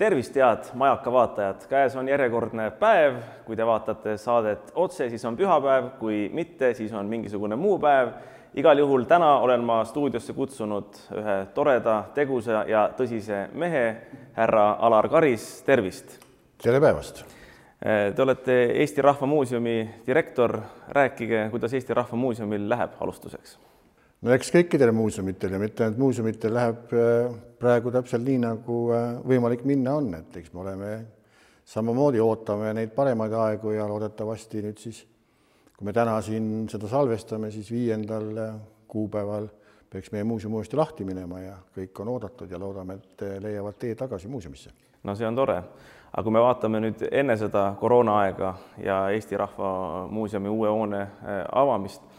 tervist, head Majaka vaatajad, käes on järjekordne päev, kui te vaatate saadet otse, siis on pühapäev, kui mitte, siis on mingisugune muu päev. igal juhul täna olen ma stuudiosse kutsunud ühe toreda, tegusa ja tõsise mehe, härra Alar Karis, tervist! tere päevast! Te olete Eesti Rahva Muuseumi direktor, rääkige, kuidas Eesti Rahva Muuseumil läheb alustuseks no eks kõikidel muuseumitel ja mitte ainult muuseumitel läheb äh, praegu täpselt nii, nagu äh, võimalik minna on, et eks me oleme samamoodi ootame neid paremaid aegu ja loodetavasti nüüd siis, kui me täna siin seda salvestame, siis viiendal äh, kuupäeval peaks meie muuseum uuesti lahti minema ja kõik on oodatud ja loodame, et leiavad tee tagasi muuseumisse. no see on tore, aga kui me vaatame nüüd enne seda koroonaaega ja Eesti Rahva Muuseumi uue hoone avamist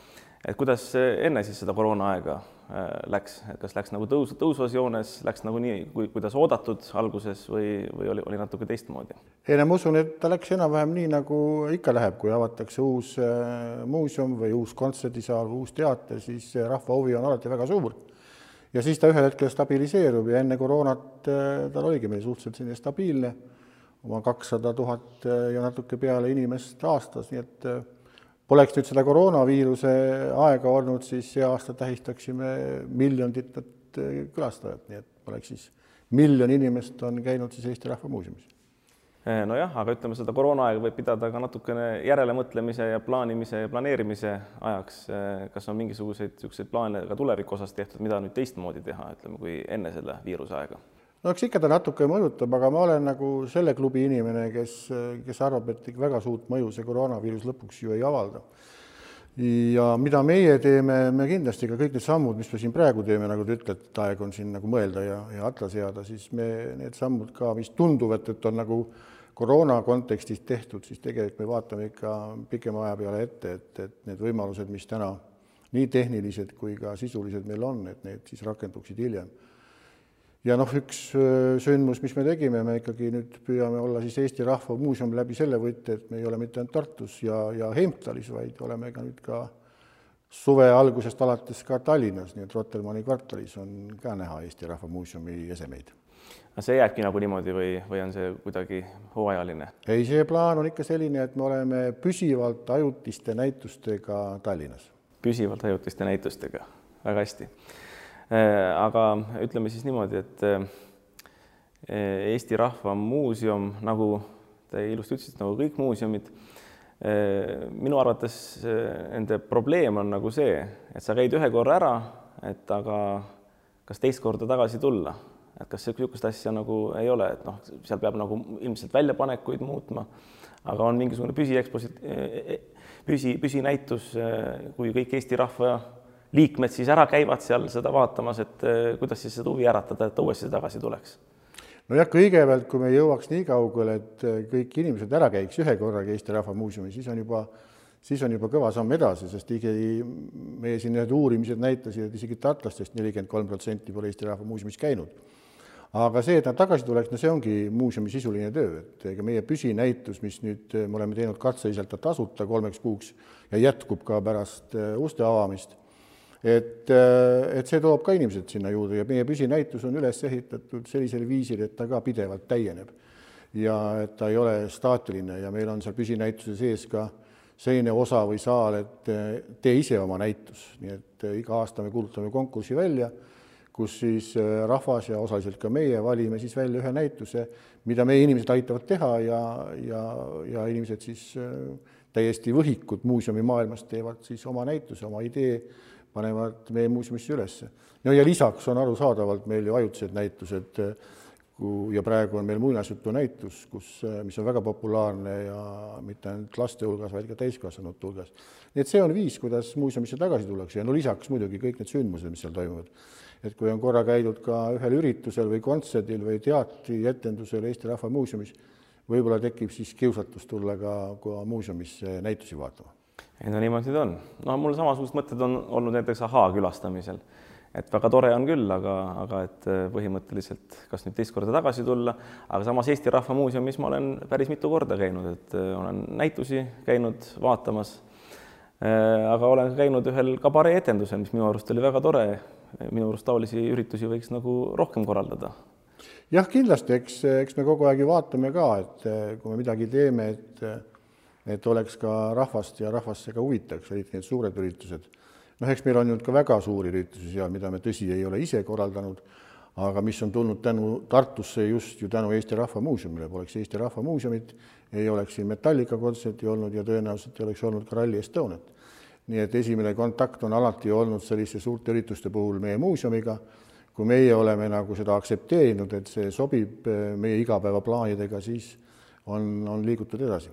et kuidas enne siis seda koroonaaega äh, läks, et kas läks nagu tõus, tõusvas joones, läks nagu nii, kui, kuidas oodatud alguses või, või oli, oli natuke teistmoodi? ei no ma usun, et ta läks enam-vähem nii, nagu ikka läheb, kui avatakse uus äh, muuseum või uus kontserdisaal või uus teater, siis rahva huvi on alati väga suur. ja siis ta ühel hetkel stabiliseerub ja enne koroonat äh, tal oligi meil suhteliselt selline stabiilne, oma kakssada tuhat ja natuke peale inimest aastas, nii et poleks nüüd seda koroonaviiruse aega olnud, siis see aasta tähistaksime miljonit eh, külastajat, nii et oleks siis miljon inimest on käinud siis Eesti Rahva Muuseumis. Eh, nojah, aga ütleme, seda koroonaaega võib pidada ka natukene järelemõtlemise ja plaanimise ja planeerimise ajaks. Eh, kas on mingisuguseid niisuguseid plaane ka tuleviku osas tehtud, mida nüüd teistmoodi teha, ütleme, kui enne selle viiruse aega? No eks ikka ta natuke mõjutab, aga ma olen nagu selle klubi inimene, kes, kes arvab, et väga suurt mõju see koroonaviirus lõpuks ju ei avalda. ja mida meie teeme, me kindlasti ka kõik need sammud, mis me siin praegu teeme, nagu te ütlete, et aeg on siin nagu mõelda ja, ja alla seada, siis me need sammud ka, mis tunduvad, et on nagu koroona kontekstis tehtud, siis tegelikult me vaatame ikka pikema aja peale ette, et, et need võimalused, mis täna nii tehnilised kui ka sisulised meil on, et need siis rakenduksid hiljem ja noh, üks sündmus, mis me tegime, me ikkagi nüüd püüame olla siis Eesti Rahva Muuseum läbi selle võtte, et me ei ole mitte ainult Tartus ja, ja Heimtalis, vaid oleme ka nüüd ka suve algusest alates ka Tallinnas, nii et Rotermanni kvartalis on ka näha Eesti Rahva Muuseumi esemeid. aga see jääbki nagu niimoodi või, või on see kuidagi hooajaline? ei, see plaan on ikka selline, et me oleme püsivalt ajutiste näitustega Tallinnas. püsivalt ajutiste näitustega, väga hästi aga ütleme siis niimoodi, et äh, Eesti Rahva Muuseum, nagu te ilusti ütlesite, nagu kõik muuseumid, äh, minu arvates nende probleem on nagu see, et sa käid ühe korra ära, et aga kas teist korda tagasi tulla, et kas niisugust asja nagu ei ole, et noh, seal peab nagu ilmselt väljapanekuid muutma, aga on mingisugune püsieksposi-, püsi, püsinäitus, kui kõik Eesti rahva liikmed siis ära käivad seal seda vaatamas, et eh, kuidas siis seda huvi äratada, et ta uuesti tagasi tuleks? nojah, kõigepealt, kui me jõuaks nii kaugele, et eh, kõik inimesed ära käiks ühe korraga Eesti Rahva Muuseumis, siis on juba, siis on juba kõva samm edasi, sest isegi meie siin need uurimised näitasid, et isegi tartlastest nelikümmend kolm protsenti pole Eesti Rahva Muuseumis käinud. aga see, et nad tagasi tuleks, no see ongi muuseumi sisuline töö, et ega meie püsinäitus, mis nüüd me oleme teinud katseliselt tasuta kolmeks kuuks ja jätkub ka pärast uste avamist et, äh, et see toob ka inimesed sinna juurde ja meie püsinäitus on üles ehitatud sellisel viisil, et ta ka pidevalt täieneb. ja et ta ei ole staatiline ja meil on seal püsinäituse sees ka selline osa või saal, et äh, tee ise oma näitus, nii et äh, iga aasta me kuulutame konkursi välja, kus siis rahvas ja osaliselt ka meie valime siis välja ühe näituse, mida meie inimesed aitavad teha ja, ja, ja inimesed siis täiesti võhikud muuseumimaailmast teevad siis oma näituse, oma idee panevad meie muuseumisse ülesse. no ja lisaks on arusaadavalt meil ju ajutised näitused ja praegu on meil muinasjutunäitus, kus, mis on väga populaarne ja mitte ainult laste hulgas, vaid ka täiskasvanute hulgas. nii et see on viis, kuidas muuseumisse tagasi tullakse ja no lisaks muidugi kõik need sündmused, mis seal toimuvad. et kui on korra käidud ka ühel üritusel või kontserdil või teatrietendusel Eesti Rahva Muuseumis, võib-olla tekib siis kiusatus tulla ka, ka muuseumisse näitusi vaatama ei no niimoodi ta on. no mul samasugused mõtted on olnud näiteks ahaa külastamisel, et väga tore on küll, aga, aga et äh, põhimõtteliselt kas nüüd teist korda tagasi tulla, aga samas Eesti Rahva Muuseumis ma olen päris mitu korda käinud, et äh, olen näitusi käinud vaatamas. Äh, aga olen käinud ühel kabareetendusel, mis minu arust oli väga tore. minu arust taolisi üritusi võiks nagu rohkem korraldada jah, kindlasti, eks, eks me kogu aeg ju vaatame ka, et kui me midagi teeme, et et oleks ka rahvast ja rahvast see ka huvitaks, eriti need suured üritused. noh, eks meil on nüüd ka väga suuri üritusi seal, mida me tõsi, ei ole ise korraldanud, aga mis on tulnud tänu Tartusse just ju tänu Eesti Rahva Muuseumile, poleks Eesti Rahva Muuseumit, ei oleks siin Metallica kontserti olnud ja tõenäoliselt ei oleks olnud ka Rally Estoniat. nii et esimene kontakt on alati olnud selliste suurte ürituste puhul meie muuseumiga, kui meie oleme nagu seda aktsepteerinud, et see sobib eh, meie igapäevaplaanidega, siis on, on liigutud edasi.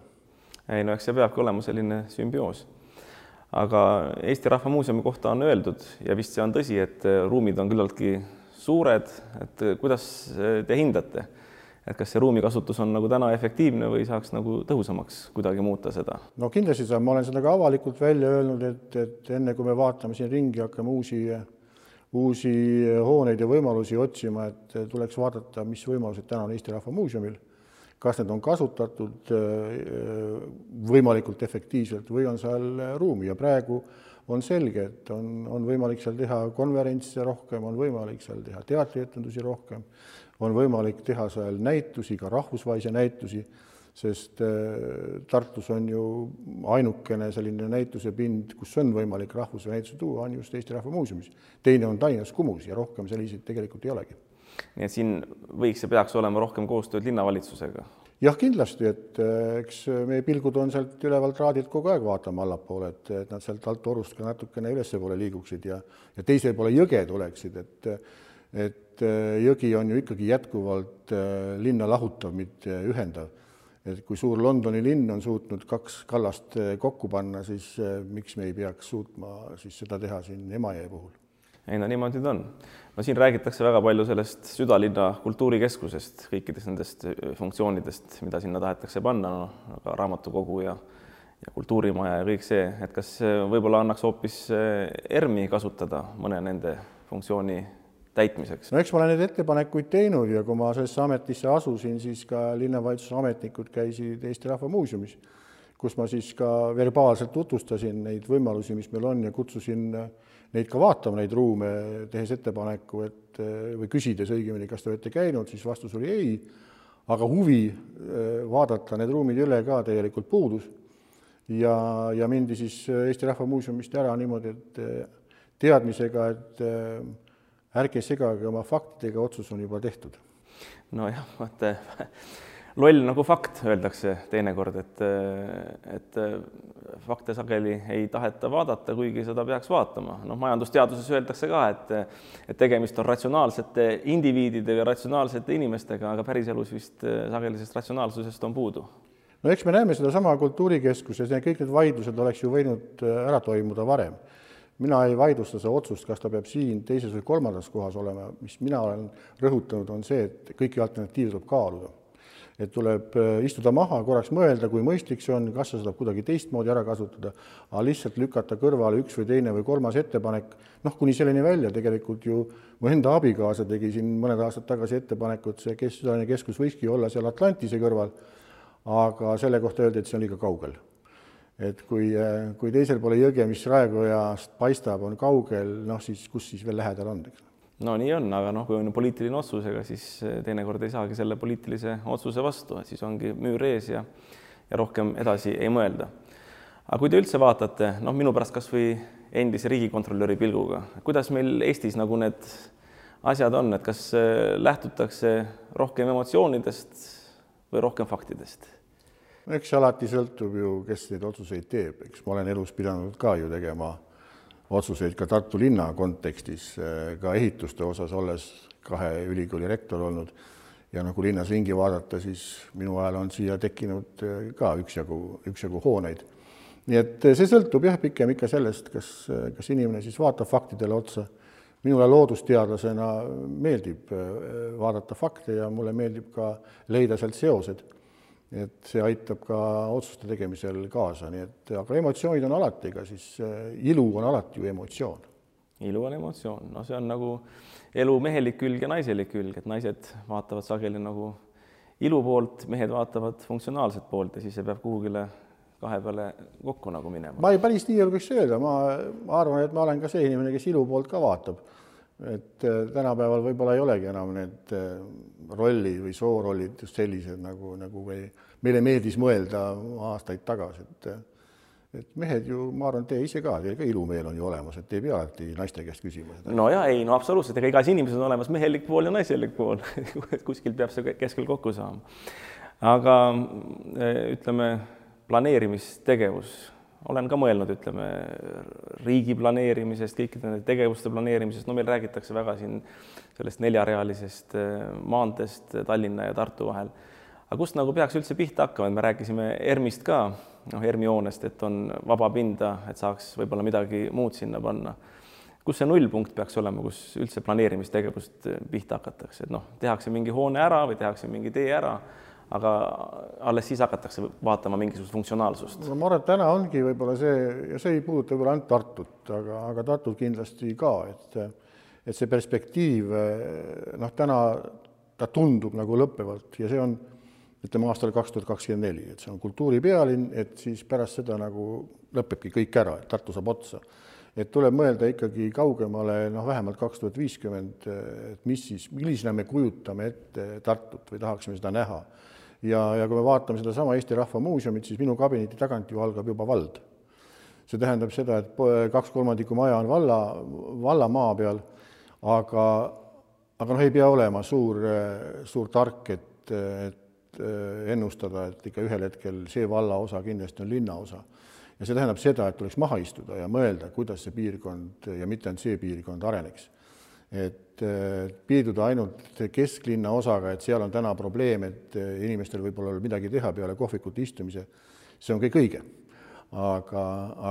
Ei no eks see peabki olema selline sümbioos. aga Eesti Rahva Muuseumi kohta on öeldud ja vist see on tõsi, et ruumid on küllaltki suured, et kuidas te hindate et kas see ruumikasutus on nagu täna efektiivne või saaks nagu tõhusamaks kuidagi muuta seda? no kindlasti saab, ma olen seda ka avalikult välja öelnud, et, et enne kui me vaatame siin ringi, hakkame uusi, uusi hooneid ja võimalusi otsima, et tuleks vaadata, mis võimalused täna on Eesti Rahva Muuseumil, kas need on kasutatud võimalikult efektiivselt või on seal ruumi ja praegu on selge, et on, on võimalik seal teha konverentse rohkem, on võimalik seal teha teatrietendusi rohkem on võimalik teha seal näitusi, ka rahvusvahelisi näitusi, sest äh, Tartus on ju ainukene selline näitusepind, kus on võimalik rahvusvahelisi näitusi tuua, on just Eesti Rahva Muuseumis. teine on Tallinnas Kumus ja rohkem selliseid tegelikult ei olegi. Nii et siin võiks ja peaks olema rohkem koostööd linnavalitsusega? jah, kindlasti, et äh, eks meie pilgud on sealt ülevalt raadilt kogu aeg vaatama allapoole, et, et nad sealt alt orust ka natukene ülespoole liiguksid ja, ja teisel poole jõge tuleksid, et et Äh, jõgi on ju ikkagi jätkuvalt linna lahutav, mitte ühendav. et kui suur Londoni linn on suutnud kaks kallast kokku panna, siis miks me ei peaks suutma siis seda teha siin Emajõe puhul? Ei no niimoodi ta on. no siin räägitakse väga palju sellest südalinna kultuurikeskusest, kõikidest nendest funktsioonidest, mida sinna tahetakse panna, noh, aga raamatukogu ja ja kultuurimaja ja kõik see, et kas võib-olla annaks hoopis ERM-i kasutada mõne nende funktsiooni täitmiseks? no eks ma olen neid ettepanekuid teinud ja kui ma sellesse ametisse asusin, siis ka linnavalitsuse ametnikud käisid Eesti Rahva Muuseumis, kus ma siis ka verbaalselt tutvustasin neid võimalusi, mis meil on ja kutsusin neid ka vaatama, neid ruume, tehes ettepaneku, et või küsides õigemini, kas te olete käinud, siis vastus oli ei, aga huvi eh, vaadata need ruumid üle ka tegelikult puudus. ja, ja mindi siis Eesti Rahva Muuseumist ära niimoodi, et teadmisega, et ärge segage oma faktidega, otsus on juba tehtud. nojah, vaata loll nagu fakt, öeldakse teinekord, et, et fakte sageli ei taheta vaadata, kuigi seda peaks vaatama. noh, majandusteaduses öeldakse ka, et, et tegemist on ratsionaalsete indiviididega, ratsionaalsete inimestega, aga päriselus vist sageli sellest ratsionaalsusest on puudu. no eks me näeme sedasama Kultuurikeskuses ja kõik need vaidlused oleks ju võinud ära toimuda varem mina ei vaidlusta seda otsust, kas ta peab siin teises või kolmandas kohas olema, mis mina olen rõhutanud, on see, et kõiki alternatiive tuleb kaaluda. Et tuleb äh, istuda maha, korraks mõelda, kui mõistlik see on, kas seda saab kuidagi teistmoodi ära kasutada, aga lihtsalt lükata kõrvale üks või teine või kolmas ettepanek, noh, kuni selleni välja. Tegelikult ju mu enda abikaasa tegi siin mõned aastad tagasi ettepaneku, et see keskkonna keskus võikski olla seal Atlantise kõrval, aga selle kohta öeldi, et see on liiga kaugel. Et kui, kui teisel poole jõge, mis Raekojast paistab, on kaugel, noh siis kus siis veel lähedal on, eks. No nii on, aga noh, kui on poliitiline otsus, ega siis teinekord ei saagi selle poliitilise otsuse vastu, siis ongi müür ees ja ja rohkem edasi ei mõelda. aga kui te üldse vaatate, noh, minu pärast kas või endise riigikontrolöri pilguga, kuidas meil Eestis nagu need asjad on, et kas lähtutakse rohkem emotsioonidest või rohkem faktidest eks alati sõltub ju, kes neid otsuseid teeb, eks ma olen elus pidanud ka ju tegema otsuseid ka Tartu linna kontekstis, ka ehituste osas, olles kahe ülikooli rektor olnud ja nagu linnas ringi vaadata, siis minu ajal on siia tekkinud ka üksjagu, üksjagu hooneid. nii et see sõltub jah, pigem ikka sellest, kas, kas inimene siis vaatab faktidele otsa. minule loodusteadlasena meeldib vaadata fakte ja mulle meeldib ka leida sealt seosed et see aitab ka otsuste tegemisel kaasa, nii et aga emotsioonid on alati, ega siis äh, ilu on alati ju emotsioon. ilu on emotsioon, no see on nagu elu mehelik külg ja naiselik külg, et naised vaatavad sageli nagu ilu poolt, mehed vaatavad funktsionaalset poolt ja siis see peab kuhugile kahe peale kokku nagu minema. ma ei, päris nii julgeks öelda, ma arvan, et ma olen ka see inimene, kes ilu poolt ka vaatab et tänapäeval võib-olla ei olegi enam need rolli või soorollid just sellised nagu, nagu või meile meeldis mõelda aastaid tagasi, et et mehed ju, ma arvan, teie ise ka, teil ka ilumeel on ju olemas, et ei pea alati naiste käest küsima seda. no ja ei, no absoluutselt, ega igas inimeses on olemas mehelik pool ja naiselik pool kuskilt peab see keskel kokku saama. aga ütleme, planeerimistegevus, olen ka mõelnud, ütleme riigi planeerimisest, kõikide nende tegevuste planeerimisest, no meil räägitakse väga siin sellest neljarealisest maanteest Tallinna ja Tartu vahel. aga kust nagu peaks üldse pihta hakkama, et me rääkisime ERM-ist ka noh, ERMi hoonest, et on vaba pinda, et saaks võib-olla midagi muud sinna panna. kus see nullpunkt peaks olema, kus üldse planeerimistegevust pihta hakatakse, et noh, tehakse mingi hoone ära või tehakse mingi tee ära, aga alles siis hakatakse vaatama mingisugust funktsionaalsust. no ma arvan, et täna ongi võib-olla see ja see ei puuduta võib-olla ainult Tartut, aga, aga Tartut kindlasti ka, et et see perspektiiv noh, täna ta tundub nagu lõppevalt ja see on ütleme aastal kaks tuhat kakskümmend neli, et see on kultuuripealinn, et siis pärast seda nagu lõpebki kõik ära, et Tartu saab otsa. et tuleb mõelda ikkagi kaugemale, noh, vähemalt kaks tuhat viiskümmend, et mis siis, millisena me kujutame ette Tartut või tahaksime seda näha. Ja, ja kui me vaatame sedasama Eesti Rahva Muuseumit, siis minu kabineti tagant ju algab juba vald. see tähendab seda, et kaks kolmandikku maja on valla, vallamaa peal, aga, aga noh, ei pea olema suur, suur tark, et, et Äh, ennustada, et ikka ühel hetkel see vallaosa kindlasti on linnaosa. ja see tähendab seda, et tuleks maha istuda ja mõelda, kuidas see piirkond ja mitte ainult see piirkond areneks. Et piirduda ainult kesklinna osaga, et seal on täna probleem, et inimestel võib-olla ei ole midagi teha peale kohvikute istumise, see on kõik õige. aga,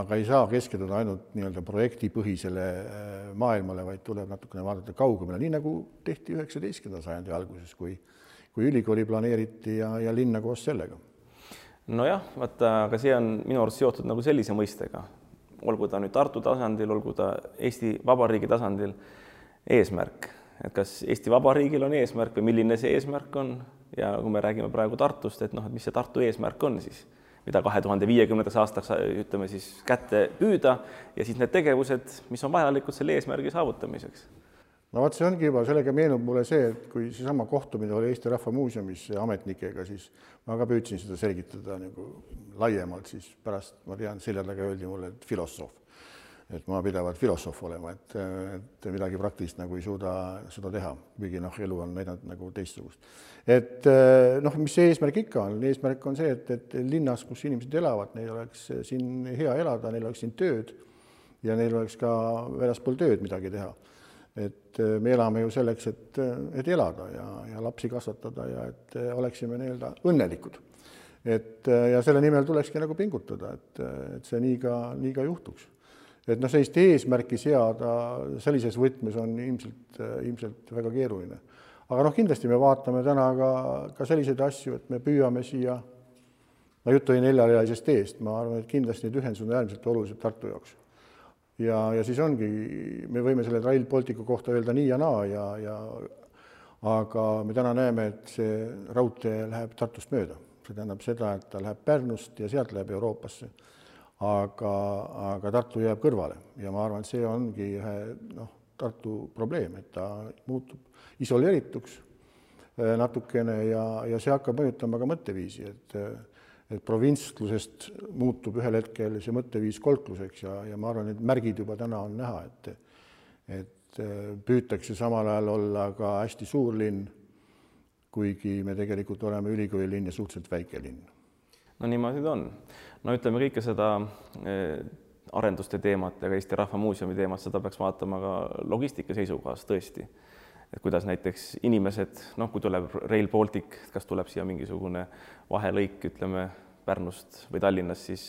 aga ei saa keskenduda ainult nii-öelda projektipõhisele äh, maailmale, vaid tuleb natukene vaadata kaugemale, nii nagu tehti üheksateistkümnenda sajandi alguses, kui kui ülikooli planeeriti ja, ja linna koos sellega. nojah, vaata, aga see on minu arust seotud nagu sellise mõistega, olgu ta nüüd Tartu tasandil, olgu ta Eesti Vabariigi tasandil, eesmärk, et kas Eesti Vabariigil on eesmärk või milline see eesmärk on? Ja kui me räägime praegu Tartust, et noh, et mis see Tartu eesmärk on siis, mida kahe tuhande viiekümnendaks aastaks ütleme siis kätte püüda ja siis need tegevused, mis on vajalikud selle eesmärgi saavutamiseks? No vot, see ongi juba, sellega meenub mulle see, et kui seesama kohtumine oli Eesti Rahva Muuseumis ametnikega, siis ma ka püüdsin seda selgitada nagu laiemalt, siis pärast ma tean, selja taga öeldi mulle, et filosoof. Et ma pidevalt filosoof olema, et, et midagi praktilist nagu ei suuda, suuda teha, kuigi noh, elu on näidanud nagu teistsugust. et noh, mis see eesmärk ikka on, eesmärk on see, et, et linnas, kus inimesed elavad, neil oleks siin hea elada, neil oleks siin tööd ja neil oleks ka väljaspool tööd midagi teha et äh, me elame ju selleks, et, et elada ja, ja lapsi kasvatada ja et oleksime nii-öelda õnnelikud. et ja selle nimel tulekski nagu pingutada, et, et see nii ka, nii ka juhtuks. Et noh, sellist eesmärki seada sellises võtmes on ilmselt, ilmselt väga keeruline. aga noh, kindlasti me vaatame täna ka, ka selliseid asju, et me püüame siia, no jutt oli neljarealisest teest, ma arvan, et kindlasti need ühendused on äärmiselt olulised Tartu jaoks ja, ja siis ongi, me võime selle Rail Balticu kohta öelda nii ja naa ja, ja aga me täna näeme, et see raudtee läheb Tartust mööda, see tähendab seda, et ta läheb Pärnust ja sealt läheb Euroopasse. Aga, aga Tartu jääb kõrvale ja ma arvan, et see ongi ühe noh, Tartu probleem, et ta muutub isoleerituks eh, natukene ja, ja see hakkab mõjutama ka mõtteviisi, et et provintslusest muutub ühel hetkel see mõtteviis kolkluseks ja, ja ma arvan, et märgid juba täna on näha, et et äh, püütakse samal ajal olla ka hästi suur linn, kuigi me tegelikult oleme ülikoolilinn ja suhteliselt väike linn. no niimoodi ta on. No ütleme kõike seda äh, arenduste teemat ja ka Eesti Rahva Muuseumi teemat, seda peaks vaatama ka logistika seisukohast tõesti. et kuidas näiteks inimesed, noh, kui tuleb Rail Baltic, kas tuleb siia mingisugune vahelõik, ütleme Pärnust või Tallinnast siis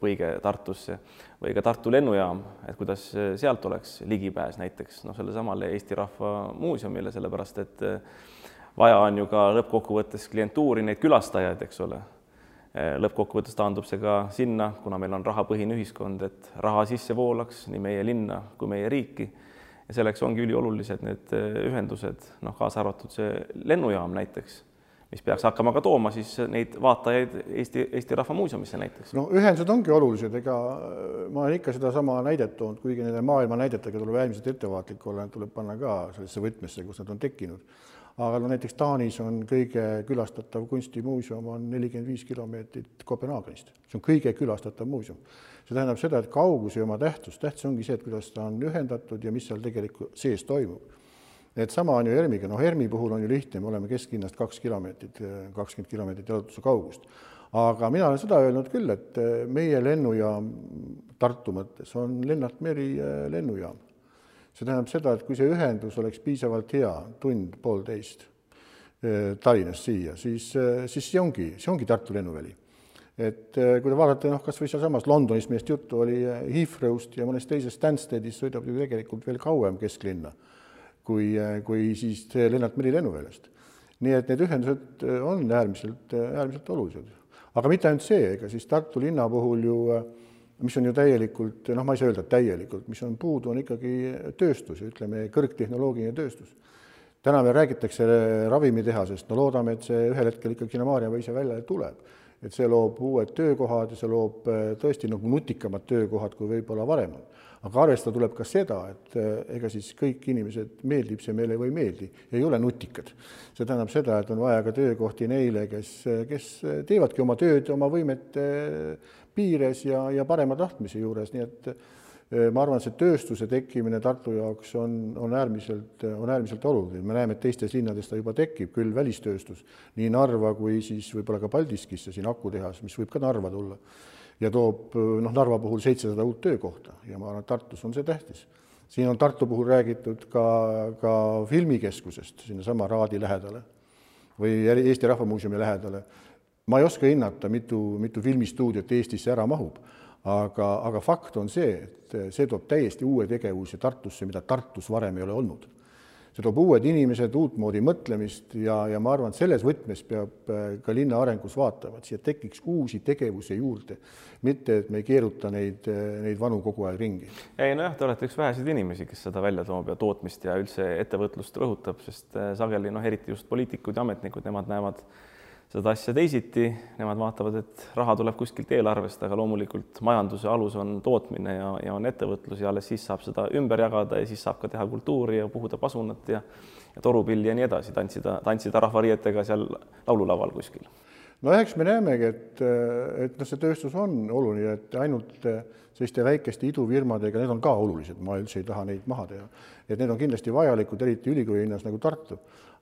Põige Tartusse või ka Tartu lennujaam, et kuidas äh, sealt oleks ligipääs näiteks noh, sellesamale Eesti Rahva Muuseumile, sellepärast et vaja on ju ka lõppkokkuvõttes klientuuri, neid külastajaid, eks ole. Lõppkokkuvõttes taandub see ka sinna, kuna meil on rahapõhine ühiskond, et raha sisse voolaks nii meie linna kui meie riiki. ja selleks ongi üliolulised need ühendused, noh, kaasa arvatud see lennujaam näiteks mis peaks hakkama ka tooma siis neid vaatajaid Eesti, Eesti Rahva Muuseumisse näiteks. no ühendused ongi olulised, ega ma olen ikka sedasama näidet toonud, kuigi nende maailma näidetega tuleb äärmiselt ettevaatlik olla, tuleb panna ka sellesse võtmesse, kus nad on tekkinud. Aga no näiteks Taanis on kõige külastatav kunstimuuseum on nelikümmend viis kilomeetrit Kopenhaagenist, see on kõige külastatav muuseum. see tähendab seda, et kaugus ei oma tähtsust, tähtis ongi see, et kuidas ta on ühendatud ja mis seal tegelikult sees toimub et sama on ju ERM-iga, noh, ERM-i puhul on ju lihtne, me oleme kesklinnast kaks kilomeetrit, kakskümmend kilomeetrit jalutuse kaugust. aga mina olen seda öelnud küll, et meie lennujaam Tartu mõttes on Lennart Meri eh, lennujaam. See tähendab seda, et kui see ühendus oleks piisavalt hea, tund-poolteist eh, Tallinnast siia, siis, siis see ongi, see ongi Tartu lennuväli et kui te vaatate, noh, kas või sealsamas Londonis millest juttu oli, Heathrow'st ja mõnest teisest Stanstedist sõidab ju tegelikult veel kauem kesklinna kui, kui siis Lennart Meri lennuväljast. nii et need ühendused on äärmiselt, äärmiselt olulised. aga mitte ainult see, ega siis Tartu linna puhul ju, mis on ju täielikult, noh, ma ei saa öelda täielikult, mis on puudu, on ikkagi tööstus, ütleme, kõrgtehnoloogiline tööstus. täna veel räägitakse ravimitehasest, no loodame, et see ühel hetkel ikkagi sinna Maarjamaa välja tuleb et see loob uued töökohad ja see loob tõesti nagu nutikamad töökohad, kui võib-olla varem on aga arvestada tuleb ka seda, et eh, ega siis kõik inimesed, meeldib see meile või ei meeldi, ei ole nutikad. see tähendab seda, et on vaja ka töökohti neile, kes, kes teevadki oma tööd oma võimete piires ja, ja parema tahtmise juures, nii et eh, ma arvan, see tööstuse tekkimine Tartu jaoks on, on äärmiselt, on äärmiselt oluline, me näeme, et teistes linnades ta juba tekib, küll välistööstus, nii Narva kui siis võib-olla ka Paldiskisse siin akutehas, mis võib ka Narva tulla ja toob noh, Narva puhul seitsesada uut töökohta ja ma arvan, et Tartus on see tähtis. siin on Tartu puhul räägitud ka, ka filmikeskusest sinnasama Raadi lähedale või Eesti Rahva Muuseumi lähedale. Ma ei oska hinnata, mitu, mitu filmistuudiot Eestisse ära mahub, aga, aga fakt on see, et see toob täiesti uue tegevuse Tartusse, mida Tartus varem ei ole olnud see toob uued inimesed, uutmoodi mõtlemist ja, ja ma arvan, et selles võtmes peab äh, ka linna arengus vaatama, et siia tekiks uusi tegevusi juurde, mitte et me ei keeruta neid, äh, neid vanu kogu aeg ringi. ei nojah, te olete üks väheseid inimesi, kes seda välja toob ja tootmist ja üldse ettevõtlust rõhutab, sest äh, sageli noh, eriti just poliitikud ja ametnikud, nemad näevad seda asja teisiti, nemad vaatavad, et raha tuleb kuskilt eelarvest, aga loomulikult majanduse alus on tootmine ja, ja on ettevõtlus ja alles siis saab seda ümber jagada ja siis saab ka teha kultuuri ja puhuda pasunat ja ja torupilli ja nii edasi, tantsida, tantsida rahvariietega seal laululaval kuskil. No eks me näemegi, et, et noh, see tööstus on oluline, et ainult selliste väikeste idufirmadega, need on ka olulised, ma üldse ei taha neid maha teha, et need on kindlasti vajalikud, eriti ülikooli linnas nagu Tartu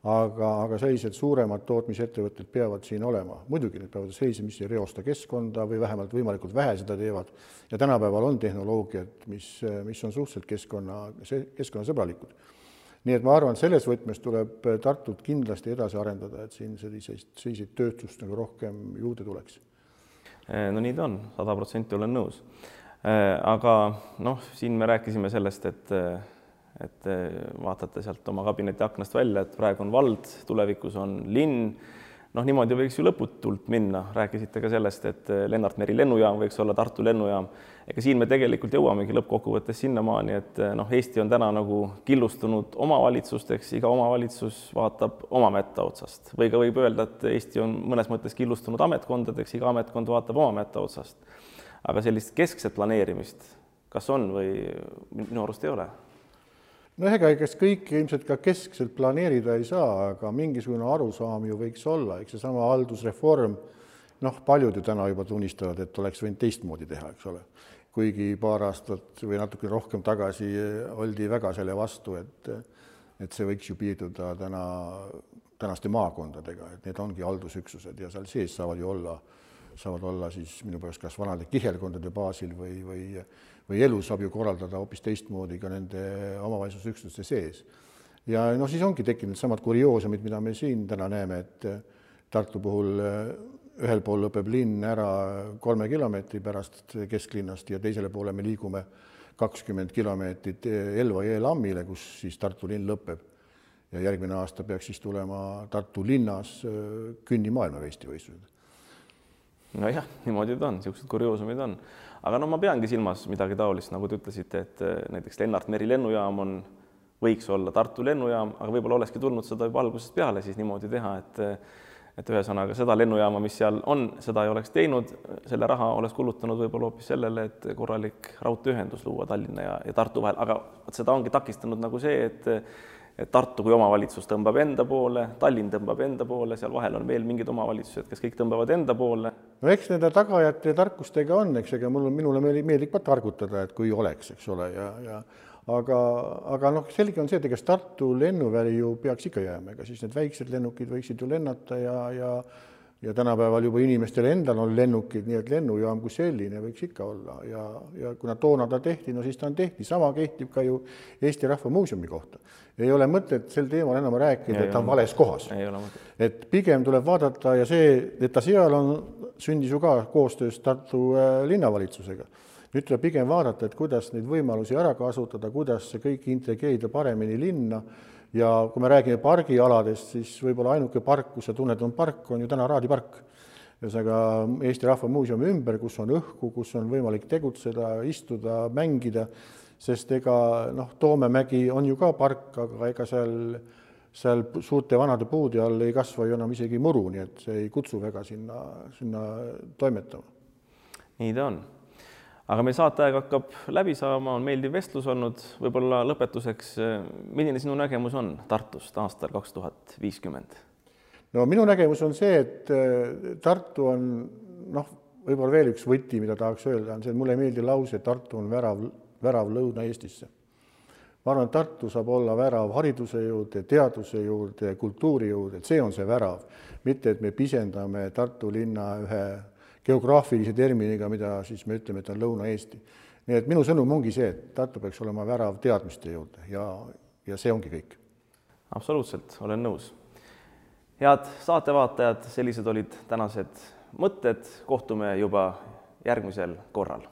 aga, aga sellised suuremad tootmisettevõtted peavad siin olema, muidugi need peavad sellised, mis ei reosta keskkonda või vähemalt võimalikult vähe seda teevad. ja tänapäeval on tehnoloogiad, mis, mis on suhteliselt keskkonna, keskkonnasõbralikud. Nii et ma arvan, selles võtmes tuleb Tartut kindlasti edasi arendada, et siin selliseid, selliseid tööstust nagu rohkem juurde tuleks. no nii ta on, sada protsenti olen nõus. aga noh, siin me rääkisime sellest, et et vaatate sealt oma kabineti aknast välja, et praegu on vald, tulevikus on linn. Noh, niimoodi võiks ju lõputult minna, rääkisite ka sellest, et eh, Lennart Meri lennujaam võiks olla Tartu lennujaam. ega siin me tegelikult jõuamegi lõppkokkuvõttes sinnamaani, et eh, noh, Eesti on täna nagu killustunud omavalitsusteks, iga omavalitsus vaatab oma mätta otsast. Või ka võib öelda, et Eesti on mõnes mõttes killustunud ametkondadeks, iga ametkond vaatab oma mätta otsast. aga sellist keskset planeerimist, kas on või minu arust ei ole no ega, kas kõike ilmselt ka keskselt planeerida ei saa, aga mingisugune arusaam ju võiks olla, eks seesama haldusreform, noh, paljud ju täna juba tunnistavad, et oleks võinud teistmoodi teha, eks ole. kuigi paar aastat või natuke rohkem tagasi oldi väga selle vastu, et, et see võiks ju piirduda täna, tänaste maakondadega, et need ongi haldusüksused ja seal sees saavad ju olla, saavad olla siis minu pärast kas vanade kihelkondade baasil või, või või elu saab ju korraldada hoopis teistmoodi ka nende omavalitsusüksuste sees. ja noh, siis ongi tekkinud samad kurioosumid, mida me siin täna näeme, et Tartu puhul eh, ühel pool lõpeb linn ära kolme kilomeetri pärast kesklinnast ja teisele poole me liigume kakskümmend kilomeetrit Elva jõe lammile, kus siis Tartu linn lõpeb. ja järgmine aasta peaks siis tulema Tartu linnas eh, künni maailmameistrivõistlused. nojah, niimoodi ta on, niisugused kurioosumid on aga no ma peangi silmas midagi taolist, nagu te ütlesite, et eh, näiteks Lennart Meri lennujaam on, võiks olla Tartu lennujaam, aga võib-olla olekski tulnud seda juba algusest peale siis niimoodi teha, et et ühesõnaga seda lennujaama, mis seal on, seda ei oleks teinud, selle raha oleks kulutanud võib-olla hoopis sellele, et korralik raudteeühendus luua Tallinna ja, ja Tartu vahel, aga vot seda ongi takistanud nagu see, et et Tartu kui omavalitsus tõmbab enda poole, Tallinn tõmbab enda poole, seal vahel on veel mingid omavalitsused, kes kõik tõmbavad enda poole. no eks nende tagajate tarkustega on, eks, ega mul, minule meeldib ka targutada, et kui oleks, eks ole, ja, ja aga, aga noh, selge on see, et ega Tartu lennuväli ju peaks ikka jääma, ega siis need väiksed lennukid võiksid ju lennata ja, ja ja tänapäeval juba inimestel endal on lennukid, nii et lennujaam kui selline võiks ikka olla ja, ja kuna toona ta tehti, no siis ta on tehti, sama kehtib ka ju Eesti Rahva Muuseumi kohta. ei ole mõtet sel teemal enam rääkida, et ta on vales kohas. et pigem tuleb vaadata ja see, et ta seal on, sündis ju ka koostöös Tartu äh, linnavalitsusega. nüüd tuleb pigem vaadata, et kuidas neid võimalusi ära kasutada, kuidas see kõik integreerida paremini linna ja kui me räägime pargialadest, siis võib-olla ainuke park, kus sa tunned, on park, on ju täna Raadi park. ühesõnaga Eesti Rahva Muuseumi ümber, kus on õhku, kus on võimalik tegutseda, istuda, mängida, sest ega noh, Toomemägi on ju ka park, aga ega seal, seal suurte vanade puude all ei kasva ju enam isegi muru, nii et see ei kutsu väga sinna, sinna toimetama. nii ta on aga meil saateaeg hakkab läbi saama, on meeldiv vestlus olnud, võib-olla lõpetuseks, milline sinu nägemus on Tartust aastal kaks tuhat viiskümmend? no minu nägemus on see, et äh, Tartu on noh, võib-olla veel üks võti, mida tahaks öelda, on see, mulle ei meeldi lause, Tartu on värav, värav Lõuna-Eestisse. ma arvan, et Tartu saab olla värav hariduse juurde, teaduse juurde, kultuuri juurde, et see on see värav, mitte et me pisendame Tartu linna ühe geograafilise terminiga, mida siis me ütleme, et on Lõuna-Eesti. nii et minu sõnum ongi see, et Tartu peaks olema värav teadmiste juurde ja, ja see ongi kõik. absoluutselt, olen nõus. head saatevaatajad, sellised olid tänased mõtted, kohtume juba järgmisel korral